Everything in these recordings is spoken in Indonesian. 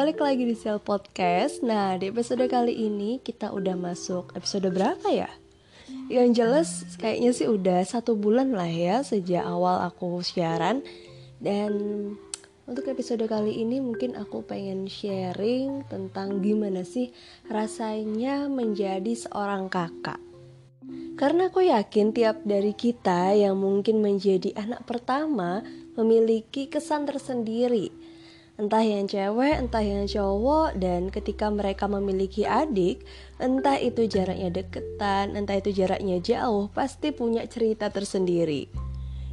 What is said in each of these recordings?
balik lagi di Sel Podcast. Nah, di episode kali ini kita udah masuk episode berapa ya? Yang jelas kayaknya sih udah satu bulan lah ya sejak awal aku siaran. Dan untuk episode kali ini mungkin aku pengen sharing tentang gimana sih rasanya menjadi seorang kakak. Karena aku yakin tiap dari kita yang mungkin menjadi anak pertama memiliki kesan tersendiri entah yang cewek, entah yang cowok, dan ketika mereka memiliki adik, entah itu jaraknya deketan, entah itu jaraknya jauh, pasti punya cerita tersendiri.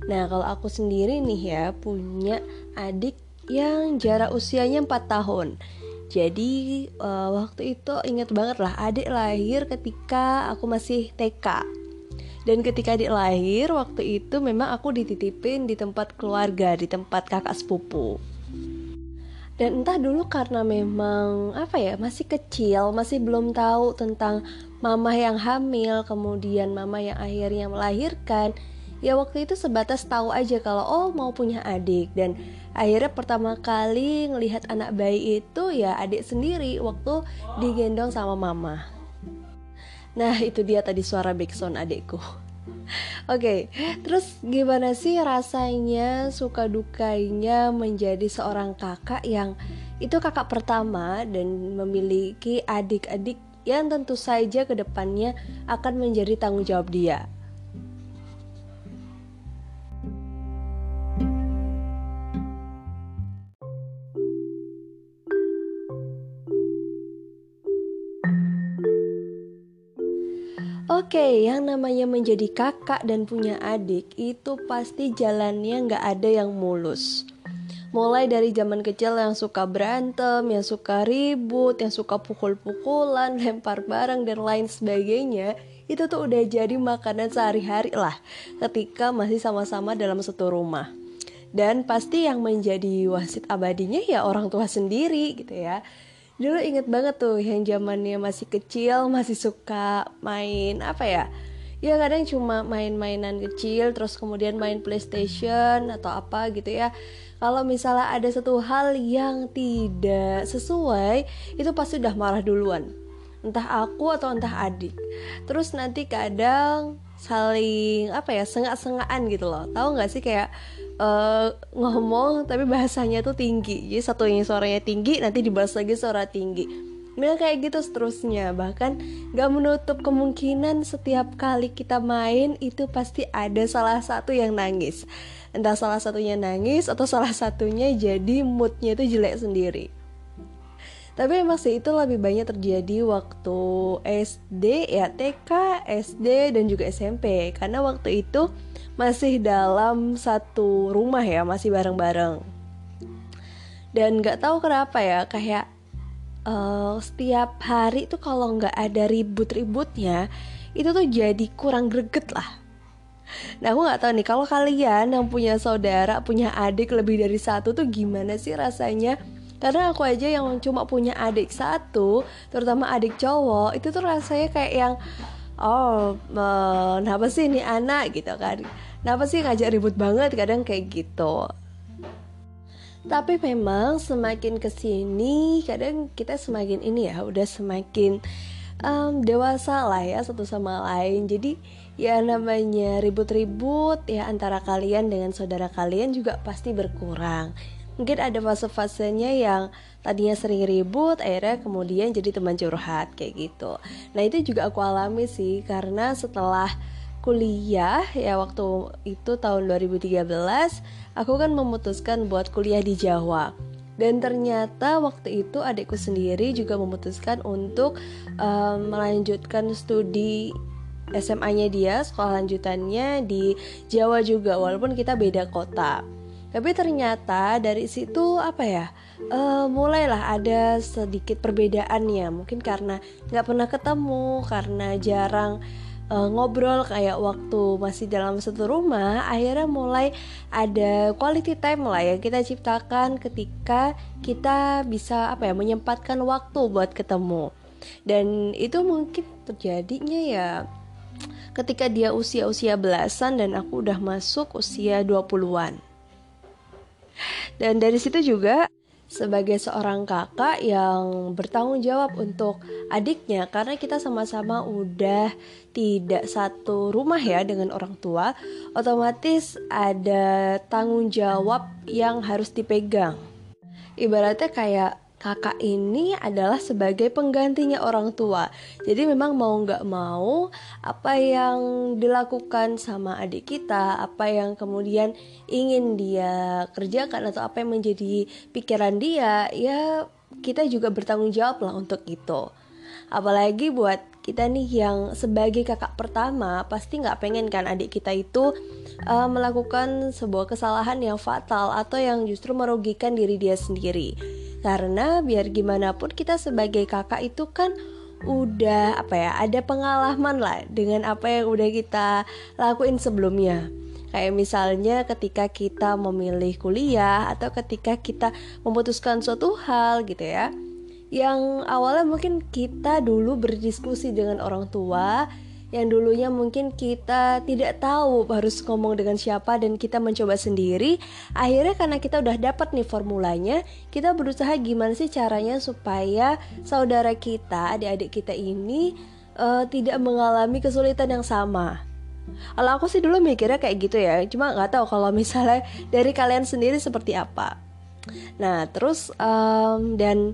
Nah, kalau aku sendiri nih ya, punya adik yang jarak usianya 4 tahun. Jadi uh, waktu itu inget banget lah adik lahir ketika aku masih TK dan ketika adik lahir waktu itu memang aku dititipin di tempat keluarga di tempat kakak sepupu dan entah dulu karena memang apa ya masih kecil masih belum tahu tentang mama yang hamil kemudian mama yang akhirnya melahirkan ya waktu itu sebatas tahu aja kalau oh mau punya adik. Dan akhirnya pertama kali ngelihat anak bayi itu ya adik sendiri waktu digendong sama mama nah itu dia tadi suara backsound adikku Oke, okay, terus gimana sih rasanya suka dukanya menjadi seorang kakak yang itu kakak pertama dan memiliki adik-adik yang tentu saja ke depannya akan menjadi tanggung jawab dia. Oke, okay, yang namanya menjadi kakak dan punya adik itu pasti jalannya nggak ada yang mulus. Mulai dari zaman kecil yang suka berantem, yang suka ribut, yang suka pukul-pukulan, lempar barang dan lain sebagainya, itu tuh udah jadi makanan sehari-hari lah ketika masih sama-sama dalam satu rumah. Dan pasti yang menjadi wasit abadinya ya orang tua sendiri gitu ya dulu inget banget tuh yang zamannya masih kecil masih suka main apa ya? Ya kadang cuma main-mainan kecil terus kemudian main PlayStation atau apa gitu ya. Kalau misalnya ada satu hal yang tidak sesuai itu pasti udah marah duluan. Entah aku atau entah adik. Terus nanti kadang saling apa ya sengak-sengaan gitu loh. Tahu nggak sih kayak uh, ngomong tapi bahasanya tuh tinggi. Jadi satu yang suaranya tinggi nanti dibalas lagi suara tinggi. Nah kayak gitu seterusnya. Bahkan gak menutup kemungkinan setiap kali kita main Itu pasti ada salah satu yang nangis. Entah salah satunya nangis Atau salah satunya jadi moodnya itu jelek sendiri tapi emang sih itu lebih banyak terjadi waktu SD ya TK, SD dan juga SMP karena waktu itu masih dalam satu rumah ya masih bareng-bareng. Dan nggak tahu kenapa ya kayak uh, setiap hari tuh kalau nggak ada ribut-ributnya itu tuh jadi kurang greget lah. Nah aku nggak tahu nih kalau kalian yang punya saudara punya adik lebih dari satu tuh gimana sih rasanya karena aku aja yang cuma punya adik satu terutama adik cowok itu tuh rasanya kayak yang oh kenapa sih ini anak? gitu kan. Kenapa sih ngajak ribut banget? Kadang kayak gitu. Tapi memang semakin ke sini kadang kita semakin ini ya udah semakin um, dewasa lah ya satu sama lain. Jadi ya namanya ribut-ribut ya antara kalian dengan saudara kalian juga pasti berkurang mungkin ada fase-fasenya yang tadinya sering ribut akhirnya kemudian jadi teman curhat kayak gitu. Nah itu juga aku alami sih karena setelah kuliah ya waktu itu tahun 2013 aku kan memutuskan buat kuliah di Jawa. Dan ternyata waktu itu adikku sendiri juga memutuskan untuk um, melanjutkan studi SMA-nya dia, sekolah lanjutannya di Jawa juga walaupun kita beda kota tapi ternyata dari situ apa ya uh, mulailah ada sedikit perbedaannya mungkin karena nggak pernah ketemu karena jarang uh, ngobrol kayak waktu masih dalam satu rumah akhirnya mulai ada quality time lah yang kita ciptakan ketika kita bisa apa ya menyempatkan waktu buat ketemu. Dan itu mungkin terjadinya ya ketika dia usia-usia belasan dan aku udah masuk usia 20-an dan dari situ juga sebagai seorang kakak yang bertanggung jawab untuk adiknya karena kita sama-sama udah tidak satu rumah ya dengan orang tua otomatis ada tanggung jawab yang harus dipegang. Ibaratnya kayak kakak ini adalah sebagai penggantinya orang tua. Jadi memang mau nggak mau apa yang dilakukan sama adik kita, apa yang kemudian ingin dia kerjakan atau apa yang menjadi pikiran dia, ya kita juga bertanggung jawab lah untuk itu. Apalagi buat kita nih yang sebagai kakak pertama pasti nggak pengen kan adik kita itu uh, melakukan sebuah kesalahan yang fatal atau yang justru merugikan diri dia sendiri karena biar gimana pun kita sebagai kakak itu kan udah apa ya ada pengalaman lah dengan apa yang udah kita lakuin sebelumnya. Kayak misalnya ketika kita memilih kuliah atau ketika kita memutuskan suatu hal gitu ya. Yang awalnya mungkin kita dulu berdiskusi dengan orang tua yang dulunya mungkin kita tidak tahu harus ngomong dengan siapa dan kita mencoba sendiri. Akhirnya karena kita udah dapat nih formulanya kita berusaha gimana sih caranya supaya saudara kita adik-adik kita ini uh, tidak mengalami kesulitan yang sama. Kalau aku sih dulu mikirnya kayak gitu ya cuma nggak tahu kalau misalnya dari kalian sendiri seperti apa. Nah terus um, dan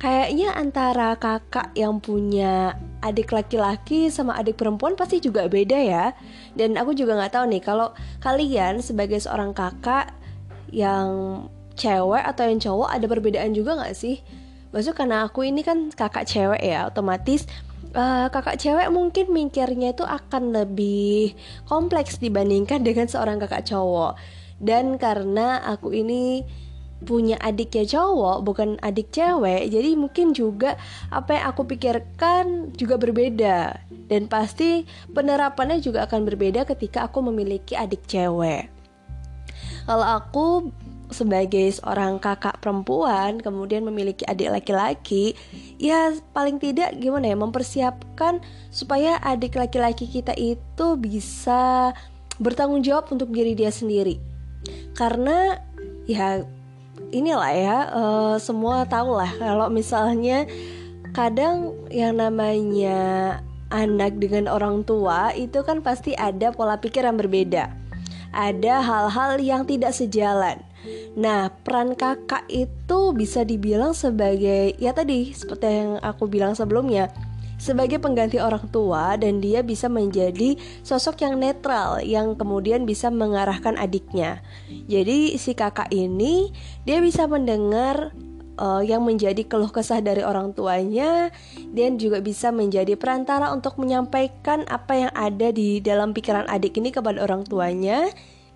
kayaknya antara kakak yang punya adik laki-laki sama adik perempuan pasti juga beda ya. Dan aku juga nggak tahu nih kalau kalian sebagai seorang kakak yang cewek atau yang cowok ada perbedaan juga nggak sih? Maksud karena aku ini kan kakak cewek ya otomatis uh, kakak cewek mungkin mikirnya itu akan lebih kompleks dibandingkan dengan seorang kakak cowok. Dan karena aku ini punya adiknya cowok bukan adik cewek. Jadi mungkin juga apa yang aku pikirkan juga berbeda. Dan pasti penerapannya juga akan berbeda ketika aku memiliki adik cewek. Kalau aku sebagai seorang kakak perempuan kemudian memiliki adik laki-laki ya paling tidak gimana ya mempersiapkan supaya adik laki-laki kita itu bisa bertanggung jawab untuk diri dia sendiri. Karena ya inilah ya uh, semua tahu lah kalau misalnya kadang yang namanya anak dengan orang tua itu kan pasti ada pola pikir yang berbeda. Ada hal-hal yang tidak sejalan. Nah, peran kakak itu bisa dibilang sebagai ya tadi seperti yang aku bilang sebelumnya, sebagai pengganti orang tua dan dia bisa menjadi sosok yang netral yang kemudian bisa mengarahkan adiknya. Jadi si kakak ini dia bisa mendengar uh, yang menjadi keluh kesah dari orang tuanya dan juga bisa menjadi perantara untuk menyampaikan apa yang ada di dalam pikiran adik ini kepada orang tuanya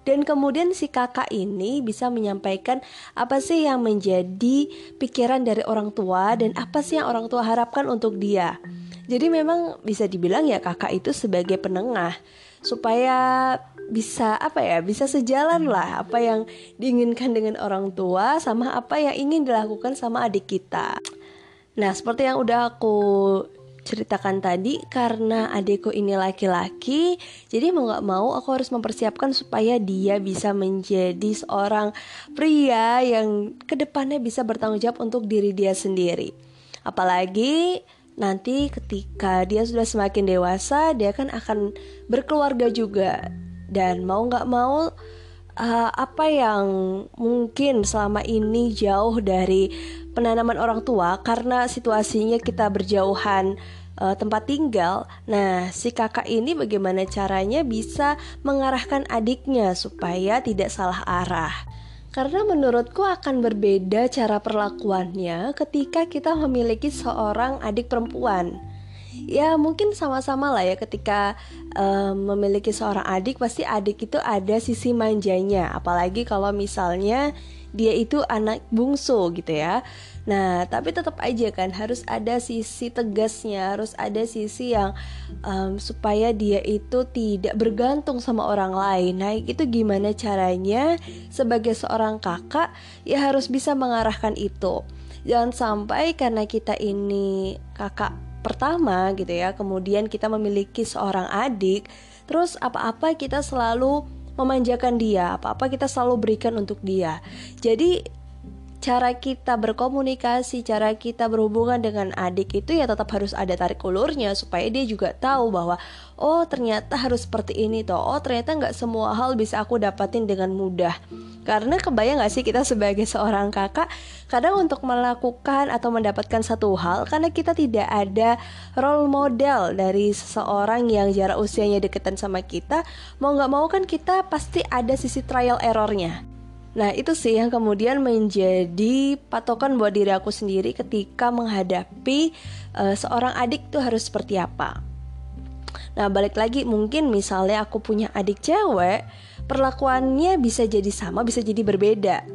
dan kemudian si kakak ini bisa menyampaikan apa sih yang menjadi pikiran dari orang tua dan apa sih yang orang tua harapkan untuk dia. Jadi memang bisa dibilang ya kakak itu sebagai penengah supaya bisa apa ya bisa sejalan lah apa yang diinginkan dengan orang tua sama apa yang ingin dilakukan sama adik kita. Nah seperti yang udah aku ceritakan tadi karena adikku ini laki-laki jadi mau gak mau aku harus mempersiapkan supaya dia bisa menjadi seorang pria yang ke depannya bisa bertanggung jawab untuk diri dia sendiri apalagi nanti ketika dia sudah semakin dewasa dia kan akan berkeluarga juga dan mau nggak mau uh, apa yang mungkin selama ini jauh dari penanaman orang tua karena situasinya kita berjauhan uh, tempat tinggal. Nah, si kakak ini bagaimana caranya bisa mengarahkan adiknya supaya tidak salah arah. Karena menurutku akan berbeda cara perlakuannya ketika kita memiliki seorang adik perempuan. Ya mungkin sama-sama lah ya ketika um, memiliki seorang adik pasti adik itu ada sisi manjanya apalagi kalau misalnya dia itu anak bungsu gitu ya Nah, tapi tetap aja kan harus ada sisi tegasnya, harus ada sisi yang um, supaya dia itu tidak bergantung sama orang lain. Nah, itu gimana caranya sebagai seorang kakak ya harus bisa mengarahkan itu. Jangan sampai karena kita ini kakak pertama gitu ya, kemudian kita memiliki seorang adik, terus apa-apa kita selalu memanjakan dia, apa-apa kita selalu berikan untuk dia. Jadi cara kita berkomunikasi, cara kita berhubungan dengan adik itu ya tetap harus ada tarik ulurnya supaya dia juga tahu bahwa oh ternyata harus seperti ini toh, oh ternyata nggak semua hal bisa aku dapatin dengan mudah. Karena kebayang gak sih kita sebagai seorang kakak kadang untuk melakukan atau mendapatkan satu hal karena kita tidak ada role model dari seseorang yang jarak usianya deketan sama kita, mau nggak mau kan kita pasti ada sisi trial errornya. Nah, itu sih yang kemudian menjadi patokan buat diri aku sendiri ketika menghadapi uh, seorang adik tuh harus seperti apa. Nah, balik lagi mungkin misalnya aku punya adik cewek, perlakuannya bisa jadi sama, bisa jadi berbeda.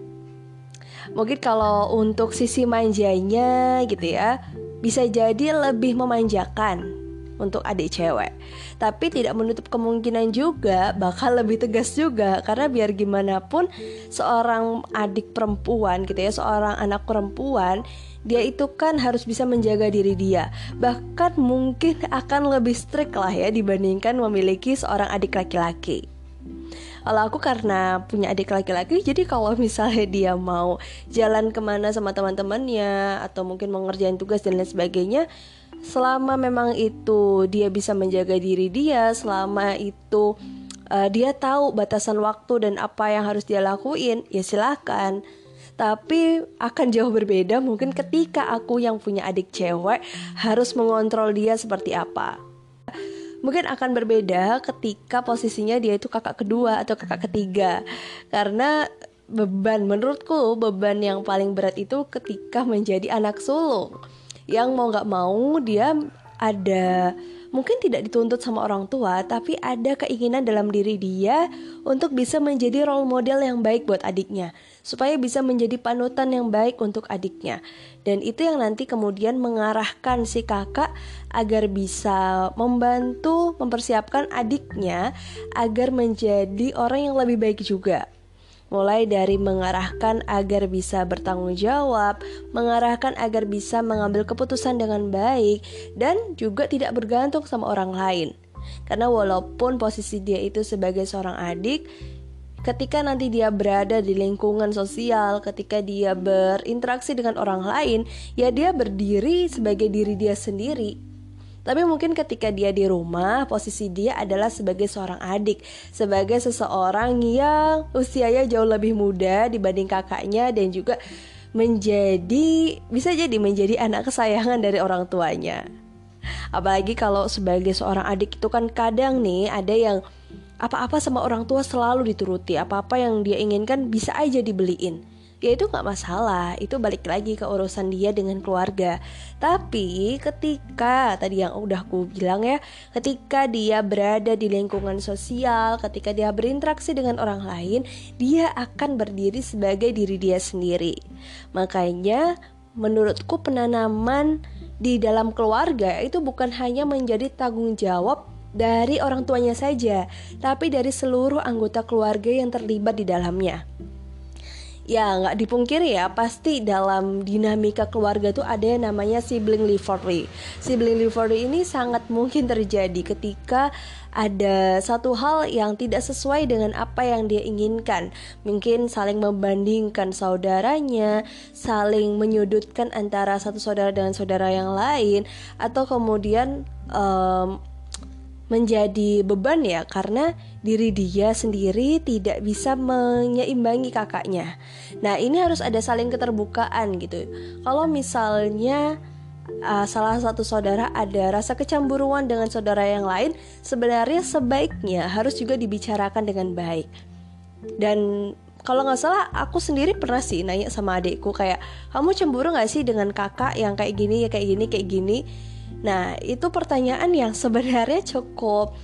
Mungkin kalau untuk sisi manjanya gitu ya, bisa jadi lebih memanjakan untuk adik cewek. Tapi tidak menutup kemungkinan juga bakal lebih tegas juga karena biar gimana pun seorang adik perempuan gitu ya, seorang anak perempuan dia itu kan harus bisa menjaga diri dia bahkan mungkin akan lebih strict lah ya dibandingkan memiliki seorang adik laki-laki kalau aku karena punya adik laki-laki jadi kalau misalnya dia mau jalan ke mana sama teman-temannya atau mungkin mau ngerjain tugas dan lain sebagainya selama memang itu dia bisa menjaga diri dia selama itu uh, dia tahu batasan waktu dan apa yang harus dia lakuin ya silahkan tapi akan jauh berbeda mungkin ketika aku yang punya adik cewek harus mengontrol dia seperti apa. Mungkin akan berbeda ketika posisinya dia itu kakak kedua atau kakak ketiga. Karena beban menurutku beban yang paling berat itu ketika menjadi anak sulung yang mau nggak mau dia ada mungkin tidak dituntut sama orang tua tapi ada keinginan dalam diri dia untuk bisa menjadi role model yang baik buat adiknya supaya bisa menjadi panutan yang baik untuk adiknya. Dan itu yang nanti kemudian mengarahkan si kakak agar bisa membantu mempersiapkan adiknya agar menjadi orang yang lebih baik juga mulai dari mengarahkan agar bisa bertanggung jawab, mengarahkan agar bisa mengambil keputusan dengan baik, dan juga tidak bergantung sama orang lain. Karena walaupun posisi dia itu sebagai seorang adik, ketika nanti dia berada di lingkungan sosial, ketika dia berinteraksi dengan orang lain, ya dia berdiri sebagai diri dia sendiri tapi mungkin ketika dia di rumah, posisi dia adalah sebagai seorang adik, sebagai seseorang yang usianya jauh lebih muda dibanding kakaknya dan juga menjadi bisa jadi menjadi anak kesayangan dari orang tuanya. Apalagi kalau sebagai seorang adik itu kan kadang nih ada yang apa-apa sama orang tua selalu dituruti, apa-apa yang dia inginkan bisa aja dibeliin ya itu nggak masalah. Itu balik lagi ke urusan dia dengan keluarga. Tapi ketika tadi yang udah aku bilang ya ketika dia berada di lingkungan sosial ketika dia berinteraksi dengan orang lain dia akan berdiri sebagai diri dia sendiri. Makanya menurutku penanaman di dalam keluarga itu bukan hanya menjadi tanggung jawab dari orang tuanya saja, tapi dari seluruh anggota keluarga yang terlibat di dalamnya ya nggak dipungkiri ya pasti dalam dinamika keluarga tuh ada yang namanya sibling rivalry. Sibling rivalry ini sangat mungkin terjadi ketika ada satu hal yang tidak sesuai dengan apa yang dia inginkan. Mungkin saling membandingkan saudaranya saling menyudutkan antara satu saudara dengan saudara yang lain atau kemudian um, menjadi beban ya karena diri dia sendiri tidak bisa menyeimbangi kakaknya. Nah, ini harus ada saling keterbukaan gitu. Kalau misalnya uh, salah satu saudara ada rasa kecemburuan dengan saudara yang lain, sebenarnya sebaiknya harus juga dibicarakan dengan baik. Dan kalau nggak salah aku sendiri pernah sih nanya sama adikku kayak kamu cemburu nggak sih dengan kakak yang kayak gini ya kayak gini kayak gini Nah, itu pertanyaan yang sebenarnya cukup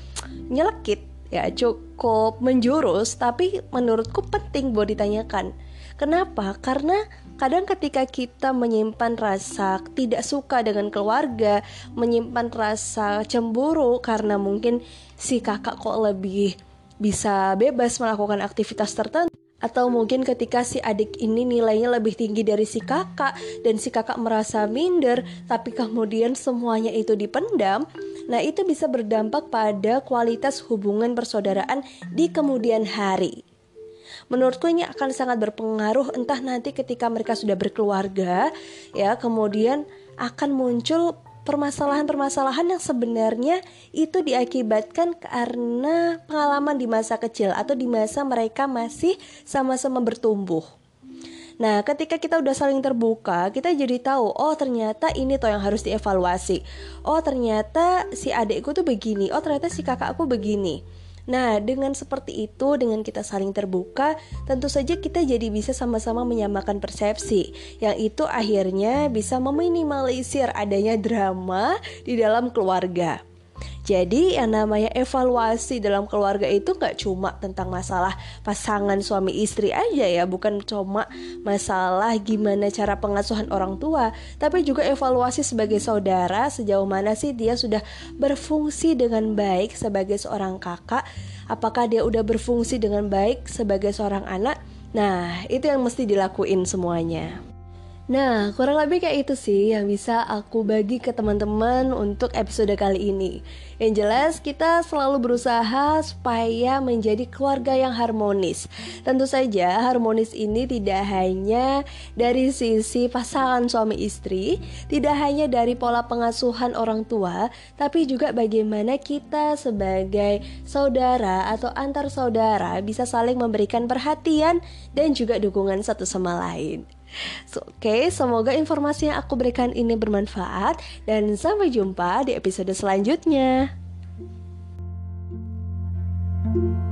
nyelekit ya, cukup menjurus, tapi menurutku penting buat ditanyakan. Kenapa? Karena kadang ketika kita menyimpan rasa tidak suka dengan keluarga, menyimpan rasa cemburu karena mungkin si kakak kok lebih bisa bebas melakukan aktivitas tertentu atau mungkin ketika si adik ini nilainya lebih tinggi dari si kakak dan si kakak merasa minder tapi kemudian semuanya itu dipendam nah itu bisa berdampak pada kualitas hubungan persaudaraan di kemudian hari. Menurutku ini akan sangat berpengaruh entah nanti ketika mereka sudah berkeluarga ya kemudian akan muncul permasalahan-permasalahan yang sebenarnya itu diakibatkan karena pengalaman di masa kecil atau di masa mereka masih sama-sama bertumbuh. Nah, ketika kita udah saling terbuka, kita jadi tahu, oh ternyata ini toh yang harus dievaluasi. Oh ternyata si adikku tuh begini. Oh ternyata si kakakku begini. Nah, dengan seperti itu, dengan kita saling terbuka, tentu saja kita jadi bisa sama-sama menyamakan persepsi, yang itu akhirnya bisa meminimalisir adanya drama di dalam keluarga. Jadi yang namanya evaluasi dalam keluarga itu nggak cuma tentang masalah pasangan suami istri aja ya, bukan cuma masalah gimana cara pengasuhan orang tua, tapi juga evaluasi sebagai saudara sejauh mana sih dia sudah berfungsi dengan baik sebagai seorang kakak, apakah dia udah berfungsi dengan baik sebagai seorang anak. Nah, itu yang mesti dilakuin semuanya. Nah, kurang lebih kayak itu sih yang bisa aku bagi ke teman-teman untuk episode kali ini. Yang jelas, kita selalu berusaha supaya menjadi keluarga yang harmonis. Tentu saja, harmonis ini tidak hanya dari sisi pasangan suami istri, tidak hanya dari pola pengasuhan orang tua, tapi juga bagaimana kita sebagai saudara atau antar saudara bisa saling memberikan perhatian dan juga dukungan satu sama lain. So, Oke, okay, semoga informasi yang aku berikan ini bermanfaat dan sampai jumpa di episode selanjutnya. thank you